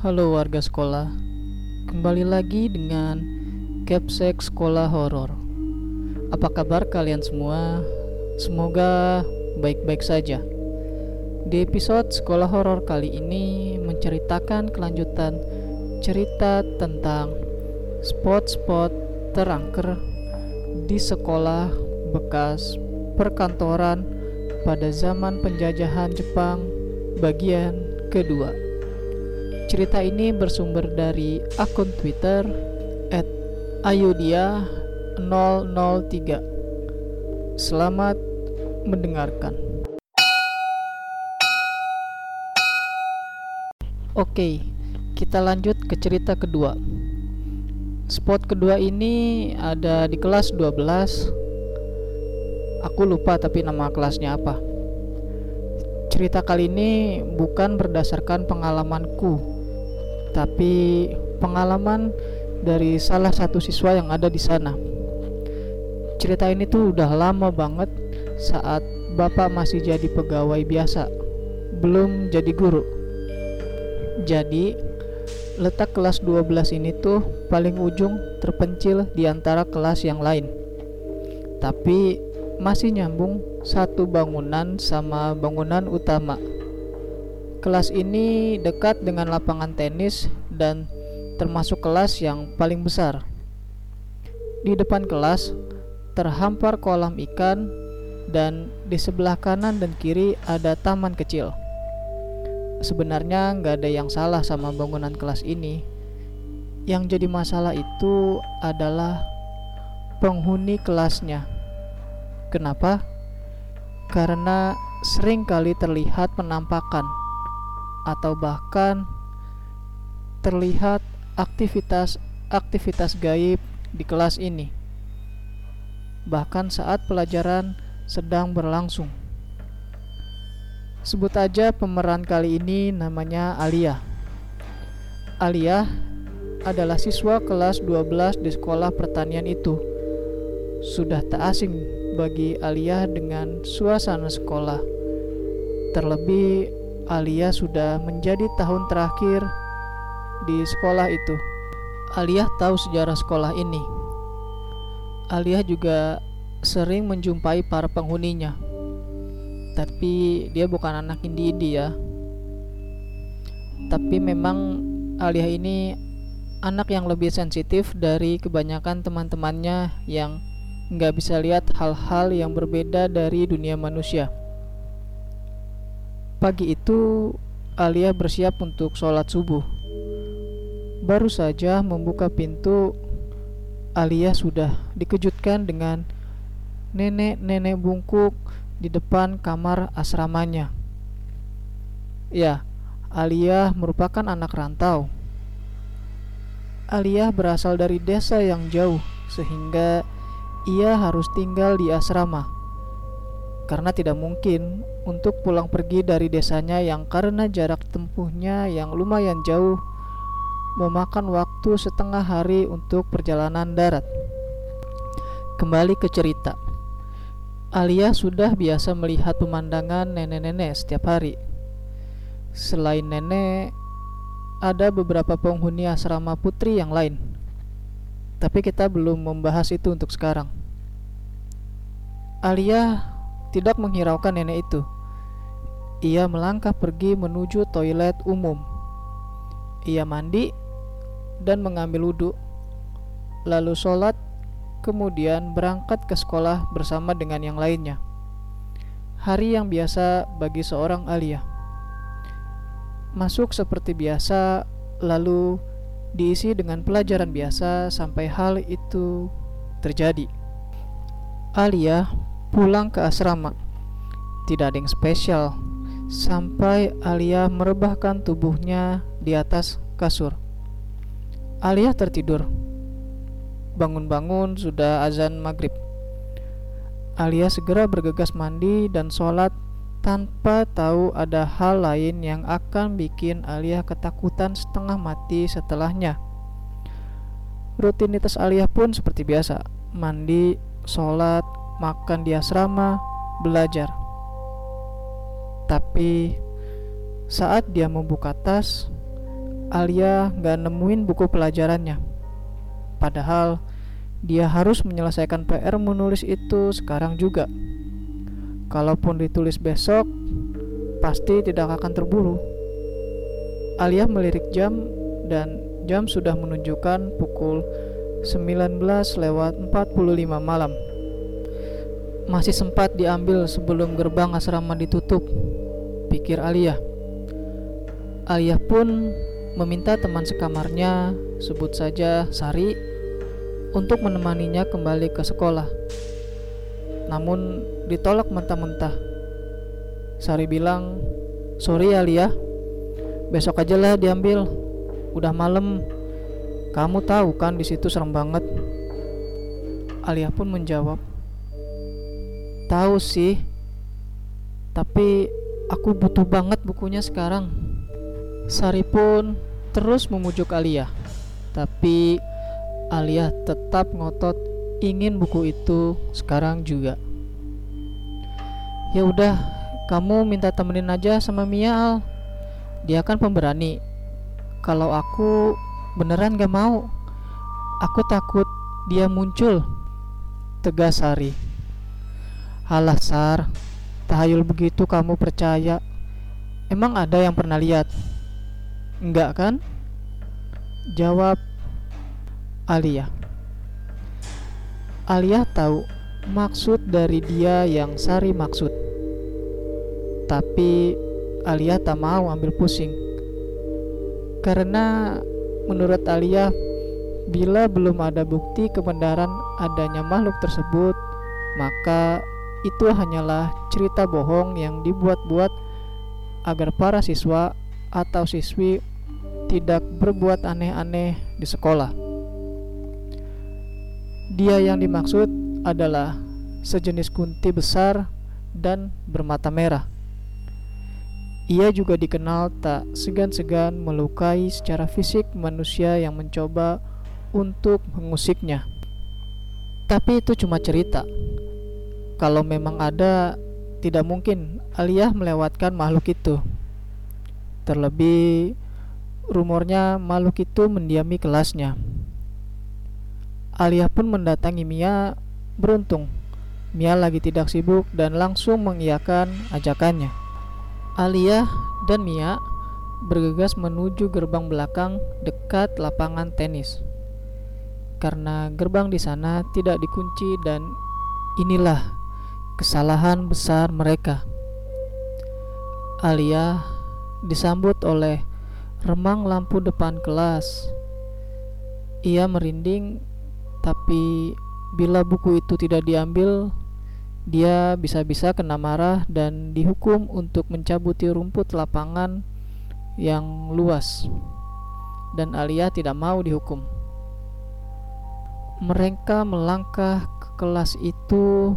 Halo warga sekolah, kembali lagi dengan Capsek Sekolah Horor. Apa kabar kalian semua? Semoga baik-baik saja. Di episode Sekolah Horor kali ini menceritakan kelanjutan cerita tentang spot-spot terangker di sekolah bekas perkantoran pada zaman penjajahan Jepang bagian kedua. Cerita ini bersumber dari akun Twitter @ayudia003. Selamat mendengarkan. Oke, kita lanjut ke cerita kedua. Spot kedua ini ada di kelas 12. Aku lupa tapi nama kelasnya apa. Cerita kali ini bukan berdasarkan pengalamanku, tapi pengalaman dari salah satu siswa yang ada di sana. Cerita ini tuh udah lama banget saat bapak masih jadi pegawai biasa, belum jadi guru. Jadi, letak kelas 12 ini tuh paling ujung terpencil di antara kelas yang lain. Tapi masih nyambung satu bangunan sama bangunan utama Kelas ini dekat dengan lapangan tenis dan termasuk kelas yang paling besar. Di depan kelas terhampar kolam ikan dan di sebelah kanan dan kiri ada taman kecil. Sebenarnya nggak ada yang salah sama bangunan kelas ini. Yang jadi masalah itu adalah penghuni kelasnya. Kenapa? Karena sering kali terlihat penampakan atau bahkan terlihat aktivitas-aktivitas gaib di kelas ini. Bahkan saat pelajaran sedang berlangsung. Sebut aja pemeran kali ini namanya Alia. Alia adalah siswa kelas 12 di sekolah pertanian itu. Sudah tak asing bagi Alia dengan suasana sekolah. Terlebih Alia sudah menjadi tahun terakhir di sekolah itu. Alia tahu sejarah sekolah ini. Alia juga sering menjumpai para penghuninya. Tapi dia bukan anak indi-indi ya. Tapi memang Alia ini anak yang lebih sensitif dari kebanyakan teman-temannya yang nggak bisa lihat hal-hal yang berbeda dari dunia manusia. Pagi itu, Alia bersiap untuk sholat subuh. Baru saja membuka pintu, Alia sudah dikejutkan dengan nenek-nenek bungkuk di depan kamar asramanya. Ya, Alia merupakan anak rantau. Alia berasal dari desa yang jauh, sehingga ia harus tinggal di asrama karena tidak mungkin untuk pulang pergi dari desanya yang karena jarak tempuhnya yang lumayan jauh memakan waktu setengah hari untuk perjalanan darat. Kembali ke cerita. Alia sudah biasa melihat pemandangan nenek-nenek setiap hari. Selain nenek, ada beberapa penghuni asrama putri yang lain. Tapi kita belum membahas itu untuk sekarang. Alia tidak menghiraukan nenek itu. Ia melangkah pergi menuju toilet umum. Ia mandi dan mengambil wudhu, lalu sholat, kemudian berangkat ke sekolah bersama dengan yang lainnya. Hari yang biasa bagi seorang Alia. Masuk seperti biasa, lalu diisi dengan pelajaran biasa sampai hal itu terjadi. Alia pulang ke asrama. Tidak ada yang spesial. Sampai Alia merebahkan tubuhnya di atas kasur. Alia tertidur. Bangun-bangun sudah azan maghrib. Alia segera bergegas mandi dan sholat tanpa tahu ada hal lain yang akan bikin Alia ketakutan setengah mati setelahnya. Rutinitas Alia pun seperti biasa, mandi, sholat, makan di asrama, belajar. Tapi saat dia membuka tas, Alia gak nemuin buku pelajarannya. Padahal dia harus menyelesaikan PR menulis itu sekarang juga. Kalaupun ditulis besok, pasti tidak akan terburu. Alia melirik jam dan jam sudah menunjukkan pukul 19 lewat 45 malam. Masih sempat diambil sebelum gerbang asrama ditutup, pikir Alia. Alia pun meminta teman sekamarnya, sebut saja Sari, untuk menemaninya kembali ke sekolah. Namun ditolak mentah-mentah. Sari bilang, "Sorry ya Lia, besok aja lah diambil. Udah malam. Kamu tahu kan di situ serem banget." Alia pun menjawab, "Tahu sih, tapi aku butuh banget bukunya sekarang." Sari pun terus memujuk Alia. Tapi Alia tetap ngotot ingin buku itu sekarang juga. Ya udah, kamu minta temenin aja sama Mia Al. Dia kan pemberani. Kalau aku beneran gak mau. Aku takut dia muncul. Tegas Sari. Halah Sar, tahayul begitu kamu percaya. Emang ada yang pernah lihat? Enggak kan? Jawab Alia. Alia tahu maksud dari dia yang Sari maksud. Tapi Alia tak mau ambil pusing. Karena menurut Alia bila belum ada bukti kebenaran adanya makhluk tersebut, maka itu hanyalah cerita bohong yang dibuat-buat agar para siswa atau siswi tidak berbuat aneh-aneh di sekolah. Dia yang dimaksud adalah sejenis kunti besar dan bermata merah. Ia juga dikenal tak segan-segan melukai secara fisik manusia yang mencoba untuk mengusiknya. Tapi itu cuma cerita. Kalau memang ada, tidak mungkin Aliyah melewatkan makhluk itu. Terlebih rumornya makhluk itu mendiami kelasnya. Alia pun mendatangi Mia beruntung. Mia lagi tidak sibuk dan langsung mengiyakan ajakannya. Alia dan Mia bergegas menuju gerbang belakang dekat lapangan tenis. Karena gerbang di sana tidak dikunci dan inilah kesalahan besar mereka. Alia disambut oleh remang lampu depan kelas. Ia merinding, tapi bila buku itu tidak diambil, dia bisa-bisa kena marah dan dihukum untuk mencabuti rumput lapangan yang luas. Dan Alia tidak mau dihukum. Mereka melangkah ke kelas itu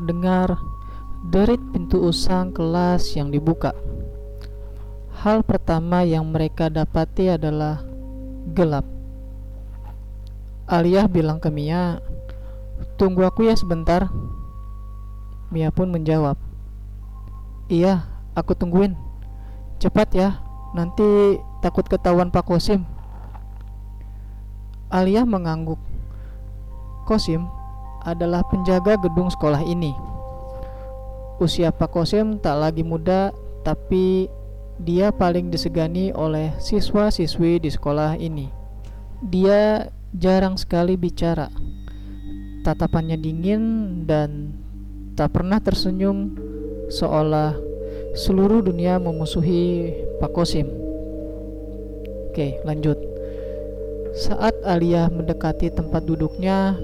terdengar derit pintu usang kelas yang dibuka. Hal pertama yang mereka dapati adalah gelap. Aliyah bilang ke Mia, "Tunggu aku ya sebentar." Mia pun menjawab, "Iya, aku tungguin. Cepat ya, nanti takut ketahuan Pak Kosim." Aliyah mengangguk. Kosim adalah penjaga gedung sekolah ini. Usia Pak Kosim tak lagi muda, tapi dia paling disegani oleh siswa-siswi di sekolah ini. Dia jarang sekali bicara. Tatapannya dingin dan tak pernah tersenyum seolah seluruh dunia memusuhi Pak Kosim. Oke, lanjut. Saat Alia mendekati tempat duduknya,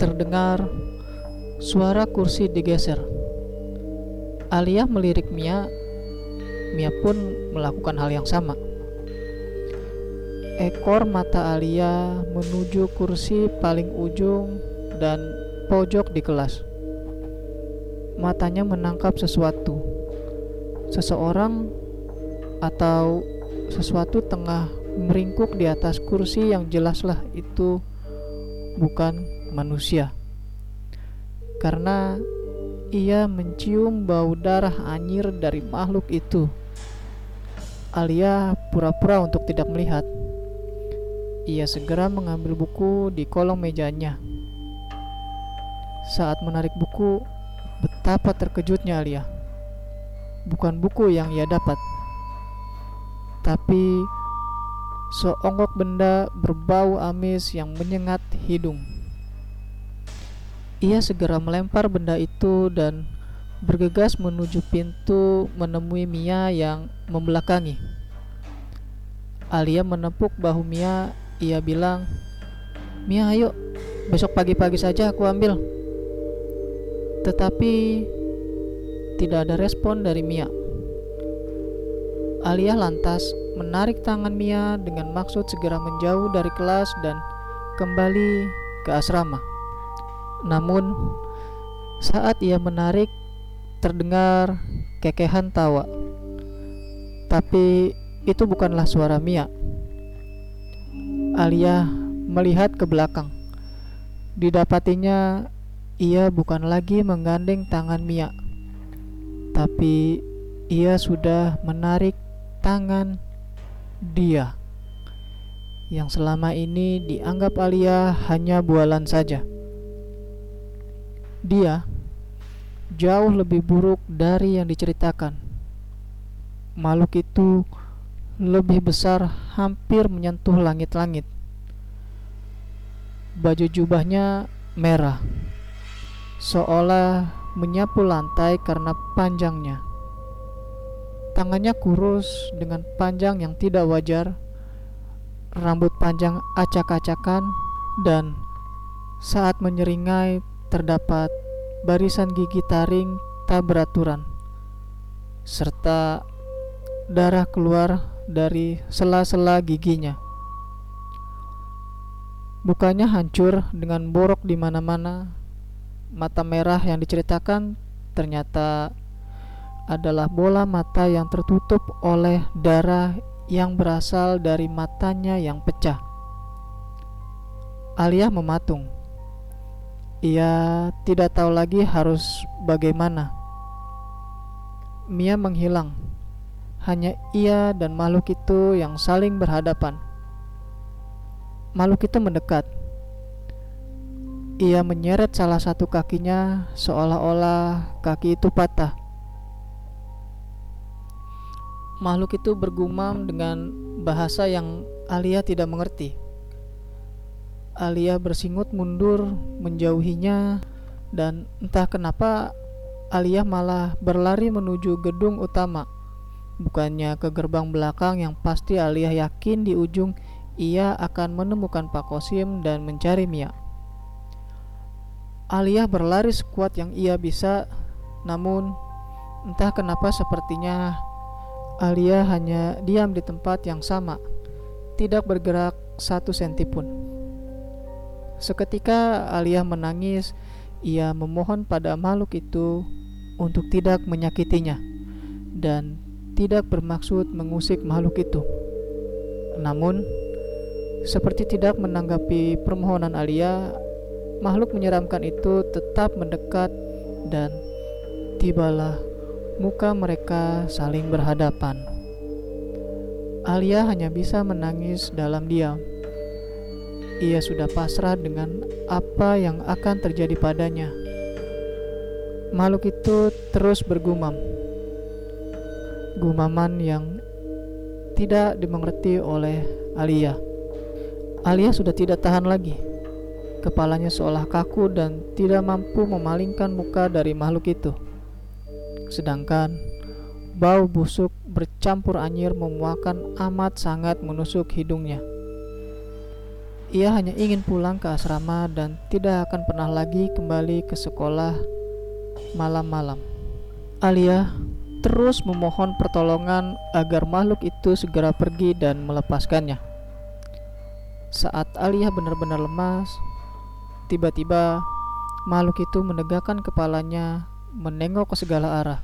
terdengar suara kursi digeser. Alia melirik Mia. Mia pun melakukan hal yang sama. Ekor mata Alia menuju kursi paling ujung dan terpojok di kelas. Matanya menangkap sesuatu. Seseorang atau sesuatu tengah meringkuk di atas kursi yang jelaslah itu bukan manusia. Karena ia mencium bau darah anyir dari makhluk itu. Alia pura-pura untuk tidak melihat. Ia segera mengambil buku di kolong mejanya. Saat menarik buku, betapa terkejutnya Alia. Bukan buku yang ia dapat, tapi seonggok benda berbau amis yang menyengat hidung. Ia segera melempar benda itu dan bergegas menuju pintu menemui Mia yang membelakangi. Alia menepuk bahu Mia, ia bilang, "Mia, ayo, besok pagi-pagi saja aku ambil." Tetapi tidak ada respon dari Mia. Alia lantas menarik tangan Mia dengan maksud segera menjauh dari kelas dan kembali ke asrama. Namun, saat ia menarik, terdengar kekehan tawa. Tapi itu bukanlah suara Mia. Alia melihat ke belakang. Didapatinya ia bukan lagi menggandeng tangan Mia, tapi ia sudah menarik tangan dia yang selama ini dianggap Alia hanya bualan saja. Dia jauh lebih buruk dari yang diceritakan. Makhluk itu lebih besar, hampir menyentuh langit-langit. Baju jubahnya merah, seolah menyapu lantai karena panjangnya. Tangannya kurus dengan panjang yang tidak wajar, rambut panjang acak-acakan, dan saat menyeringai terdapat barisan gigi taring tak beraturan, serta darah keluar dari sela-sela giginya. Bukanya hancur dengan borok di mana-mana. Mata merah yang diceritakan ternyata adalah bola mata yang tertutup oleh darah yang berasal dari matanya yang pecah. Alia mematung ia tidak tahu lagi harus bagaimana. Mia menghilang. Hanya ia dan makhluk itu yang saling berhadapan. Makhluk itu mendekat. Ia menyeret salah satu kakinya seolah-olah kaki itu patah. Makhluk itu bergumam dengan bahasa yang Alia tidak mengerti. Alia bersingut mundur menjauhinya dan entah kenapa Alia malah berlari menuju gedung utama. Bukannya ke gerbang belakang yang pasti Alia yakin di ujung ia akan menemukan Pak Kosim dan mencari Mia. Alia berlari sekuat yang ia bisa, namun entah kenapa sepertinya Alia hanya diam di tempat yang sama, tidak bergerak satu senti pun. Seketika Alia menangis, ia memohon pada makhluk itu untuk tidak menyakitinya dan tidak bermaksud mengusik makhluk itu. Namun, seperti tidak menanggapi permohonan Alia, makhluk menyeramkan itu tetap mendekat dan tibalah muka mereka saling berhadapan. Alia hanya bisa menangis dalam diam ia sudah pasrah dengan apa yang akan terjadi padanya. Makhluk itu terus bergumam, gumaman yang tidak dimengerti oleh Alia. Alia sudah tidak tahan lagi. Kepalanya seolah kaku dan tidak mampu memalingkan muka dari makhluk itu. Sedangkan bau busuk bercampur anyir memuakan amat sangat menusuk hidungnya. Ia hanya ingin pulang ke asrama dan tidak akan pernah lagi kembali ke sekolah malam-malam. Alia terus memohon pertolongan agar makhluk itu segera pergi dan melepaskannya. Saat Alia benar-benar lemas, tiba-tiba Makhluk itu menegakkan kepalanya, menengok ke segala arah.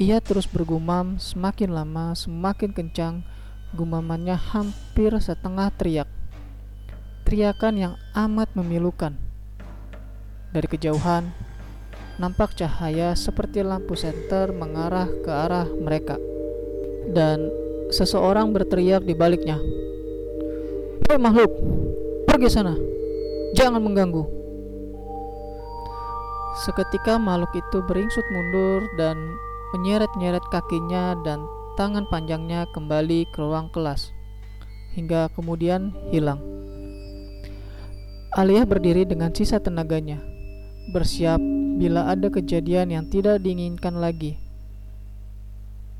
Ia terus bergumam, semakin lama semakin kencang, gumamannya hampir setengah teriak. Teriakan yang amat memilukan. Dari kejauhan, nampak cahaya seperti lampu senter mengarah ke arah mereka. Dan seseorang berteriak di baliknya. Hei makhluk, pergi sana. Jangan mengganggu. Seketika makhluk itu beringsut mundur dan menyeret-nyeret kakinya dan tangan panjangnya kembali ke ruang kelas hingga kemudian hilang. Alia berdiri dengan sisa tenaganya, bersiap bila ada kejadian yang tidak diinginkan lagi.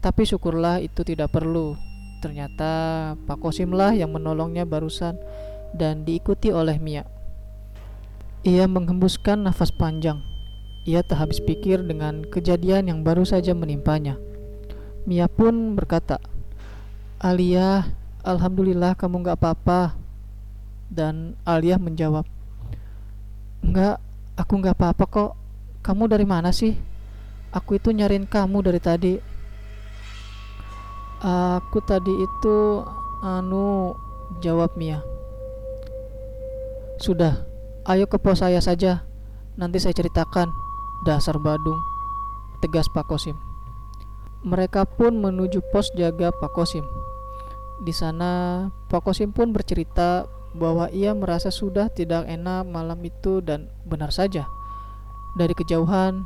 Tapi syukurlah itu tidak perlu. Ternyata Pak Kosimlah yang menolongnya barusan dan diikuti oleh Mia. Ia menghembuskan nafas panjang. Ia tak habis pikir dengan kejadian yang baru saja menimpanya. Mia pun berkata, Alia, Alhamdulillah kamu gak apa-apa. Dan Alia menjawab, Enggak, aku nggak apa-apa kok. Kamu dari mana sih? Aku itu nyariin kamu dari tadi. Aku tadi itu anu jawab Mia. Sudah, ayo ke pos saya saja. Nanti saya ceritakan. Dasar Badung, tegas Pak Kosim. Mereka pun menuju pos jaga Pak Kosim. Di sana, Pak Kosim pun bercerita bahwa ia merasa sudah tidak enak malam itu dan benar saja. Dari kejauhan,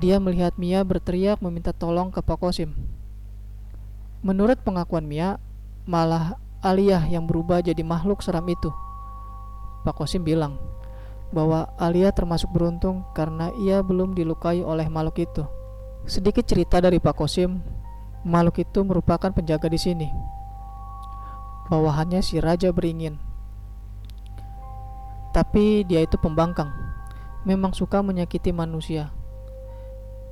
dia melihat Mia berteriak meminta tolong ke Pak Kosim. Menurut pengakuan Mia, malah Aliyah yang berubah jadi makhluk seram itu. Pak Kosim bilang bahwa Alia termasuk beruntung karena ia belum dilukai oleh makhluk itu. Sedikit cerita dari Pak Kosim, makhluk itu merupakan penjaga di sini. Bawahannya si Raja Beringin tapi dia itu pembangkang. Memang suka menyakiti manusia.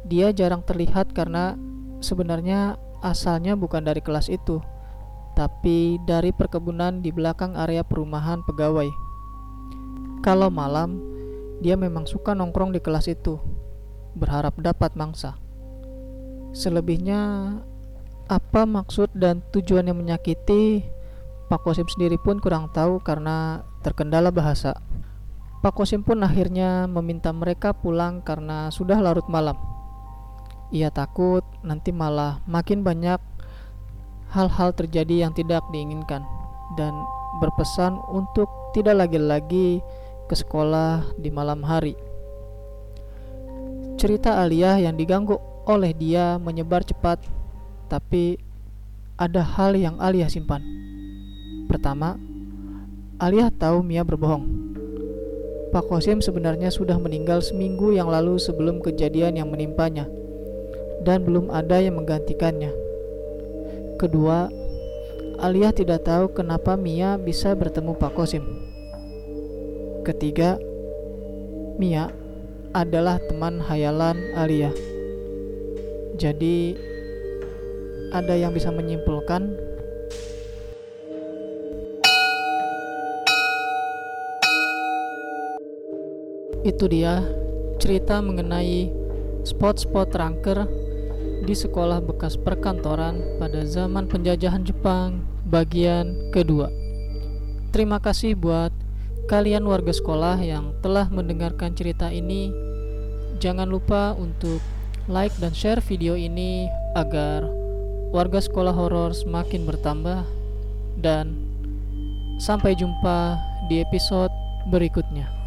Dia jarang terlihat karena sebenarnya asalnya bukan dari kelas itu, tapi dari perkebunan di belakang area perumahan pegawai. Kalau malam, dia memang suka nongkrong di kelas itu, berharap dapat mangsa. Selebihnya, apa maksud dan tujuan yang menyakiti, Pak Kosim sendiri pun kurang tahu karena terkendala bahasa. Pak Kosim pun akhirnya meminta mereka pulang karena sudah larut malam. Ia takut nanti malah makin banyak hal-hal terjadi yang tidak diinginkan dan berpesan untuk tidak lagi-lagi ke sekolah di malam hari. Cerita Alia yang diganggu oleh dia menyebar cepat, tapi ada hal yang Alia simpan. Pertama, Alia tahu Mia berbohong Pak Kosim sebenarnya sudah meninggal seminggu yang lalu sebelum kejadian yang menimpanya dan belum ada yang menggantikannya. Kedua, Alia tidak tahu kenapa Mia bisa bertemu Pak Kosim. Ketiga, Mia adalah teman hayalan Alia. Jadi, ada yang bisa menyimpulkan itu dia cerita mengenai spot-spot ranker di sekolah bekas perkantoran pada zaman penjajahan Jepang bagian kedua. Terima kasih buat kalian warga sekolah yang telah mendengarkan cerita ini. Jangan lupa untuk like dan share video ini agar warga sekolah horor semakin bertambah dan sampai jumpa di episode berikutnya.